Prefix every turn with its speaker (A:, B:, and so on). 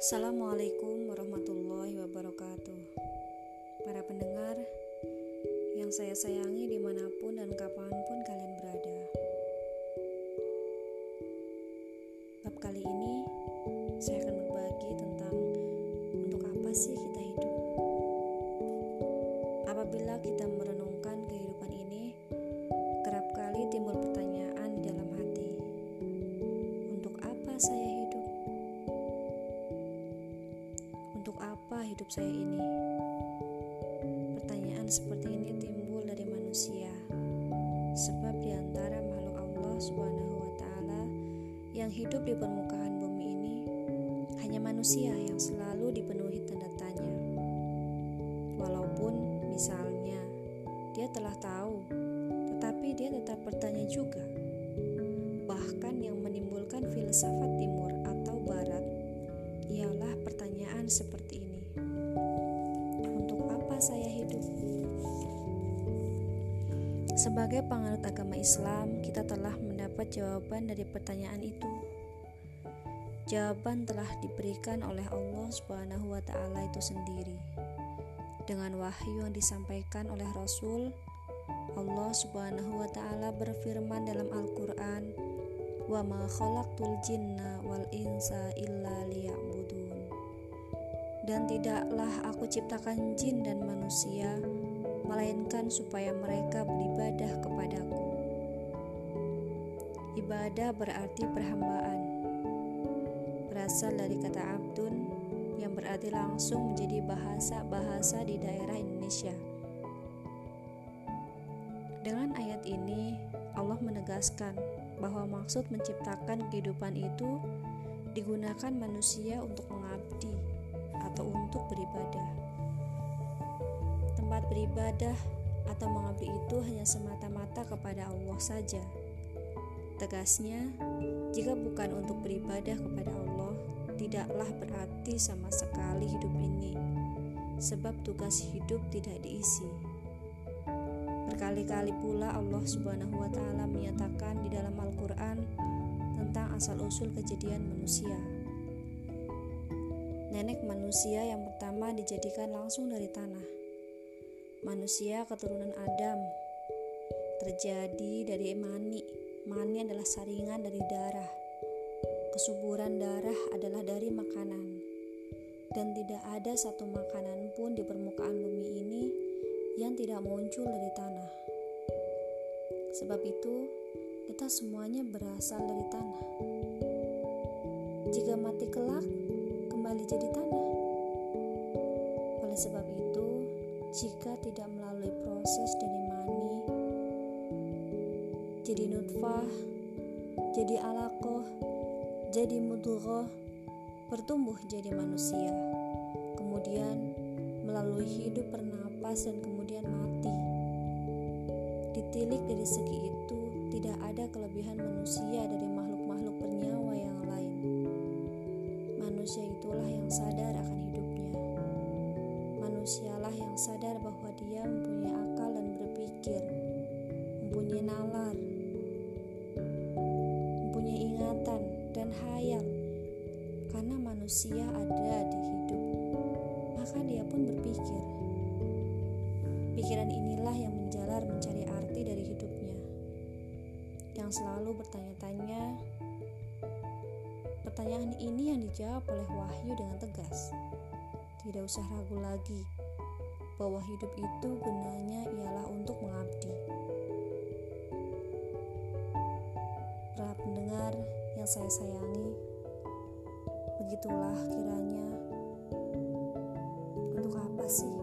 A: Assalamualaikum warahmatullahi wabarakatuh. Para pendengar yang saya sayangi di mana pun dan kapan pun kalian berada. Bab kali ini saya akan berbagi tentang untuk apa sih kita hidup? Apabila kita merenungkan hidup saya ini? Pertanyaan seperti ini timbul dari manusia, sebab di antara makhluk Allah Subhanahu wa Ta'ala yang hidup di permukaan bumi ini, hanya manusia yang selalu dipenuhi tanda tanya. Walaupun misalnya dia telah tahu, tetapi dia tetap bertanya juga. Bahkan yang menimbulkan filsafat timur atau barat ialah pertanyaan seperti ini: Sebagai penganut agama Islam, kita telah mendapat jawaban dari pertanyaan itu. Jawaban telah diberikan oleh Allah Subhanahu wa taala itu sendiri. Dengan wahyu yang disampaikan oleh Rasul, Allah Subhanahu wa taala berfirman dalam Al-Qur'an, "Wa ma khalaqtul jinna wal insa illa liya'budun." Dan tidaklah aku ciptakan jin dan manusia melainkan supaya mereka beribadah kepadaku. Ibadah berarti perhambaan. Berasal dari kata abdun yang berarti langsung menjadi bahasa-bahasa di daerah Indonesia. Dengan ayat ini, Allah menegaskan bahwa maksud menciptakan kehidupan itu digunakan manusia untuk mengabdi atau untuk beribadah. Tempat beribadah atau mengabdi itu hanya semata-mata kepada Allah saja. Tegasnya, jika bukan untuk beribadah kepada Allah, tidaklah berarti sama sekali hidup ini, sebab tugas hidup tidak diisi. Berkali-kali pula Allah Subhanahu wa taala menyatakan di dalam Al-Qur'an tentang asal-usul kejadian manusia. Nenek manusia yang pertama dijadikan langsung dari tanah. Manusia keturunan Adam terjadi dari mani. Mani adalah saringan dari darah. Kesuburan darah adalah dari makanan. Dan tidak ada satu makanan pun di permukaan bumi ini yang tidak muncul dari tanah. Sebab itu, kita semuanya berasal dari tanah. Jika mati kelak, jika tidak melalui proses dari mani, jadi nutfah, jadi alaqoh, jadi mudghah, bertumbuh jadi manusia, kemudian melalui hidup bernapas dan kemudian mati. Ditilik dari segi itu, tidak ada kelebihan manusia dari makhluk-makhluk bernyawa yang lain. Manusia itulah yang sadar akan hidupnya. Manusialah yang sadar bahwa dia mempunyai akal dan berpikir, mempunyai nalar, mempunyai ingatan dan hayal. Karena manusia ada di hidup, maka dia pun berpikir. Pikiran inilah yang menjalar mencari arti dari hidupnya. Yang selalu bertanya-tanya, pertanyaan ini yang dijawab oleh Wahyu dengan tegas. Tidak usah ragu lagi bahwa hidup itu gunanya ialah untuk mengabdi. Para pendengar yang saya sayangi, begitulah kiranya untuk apa sih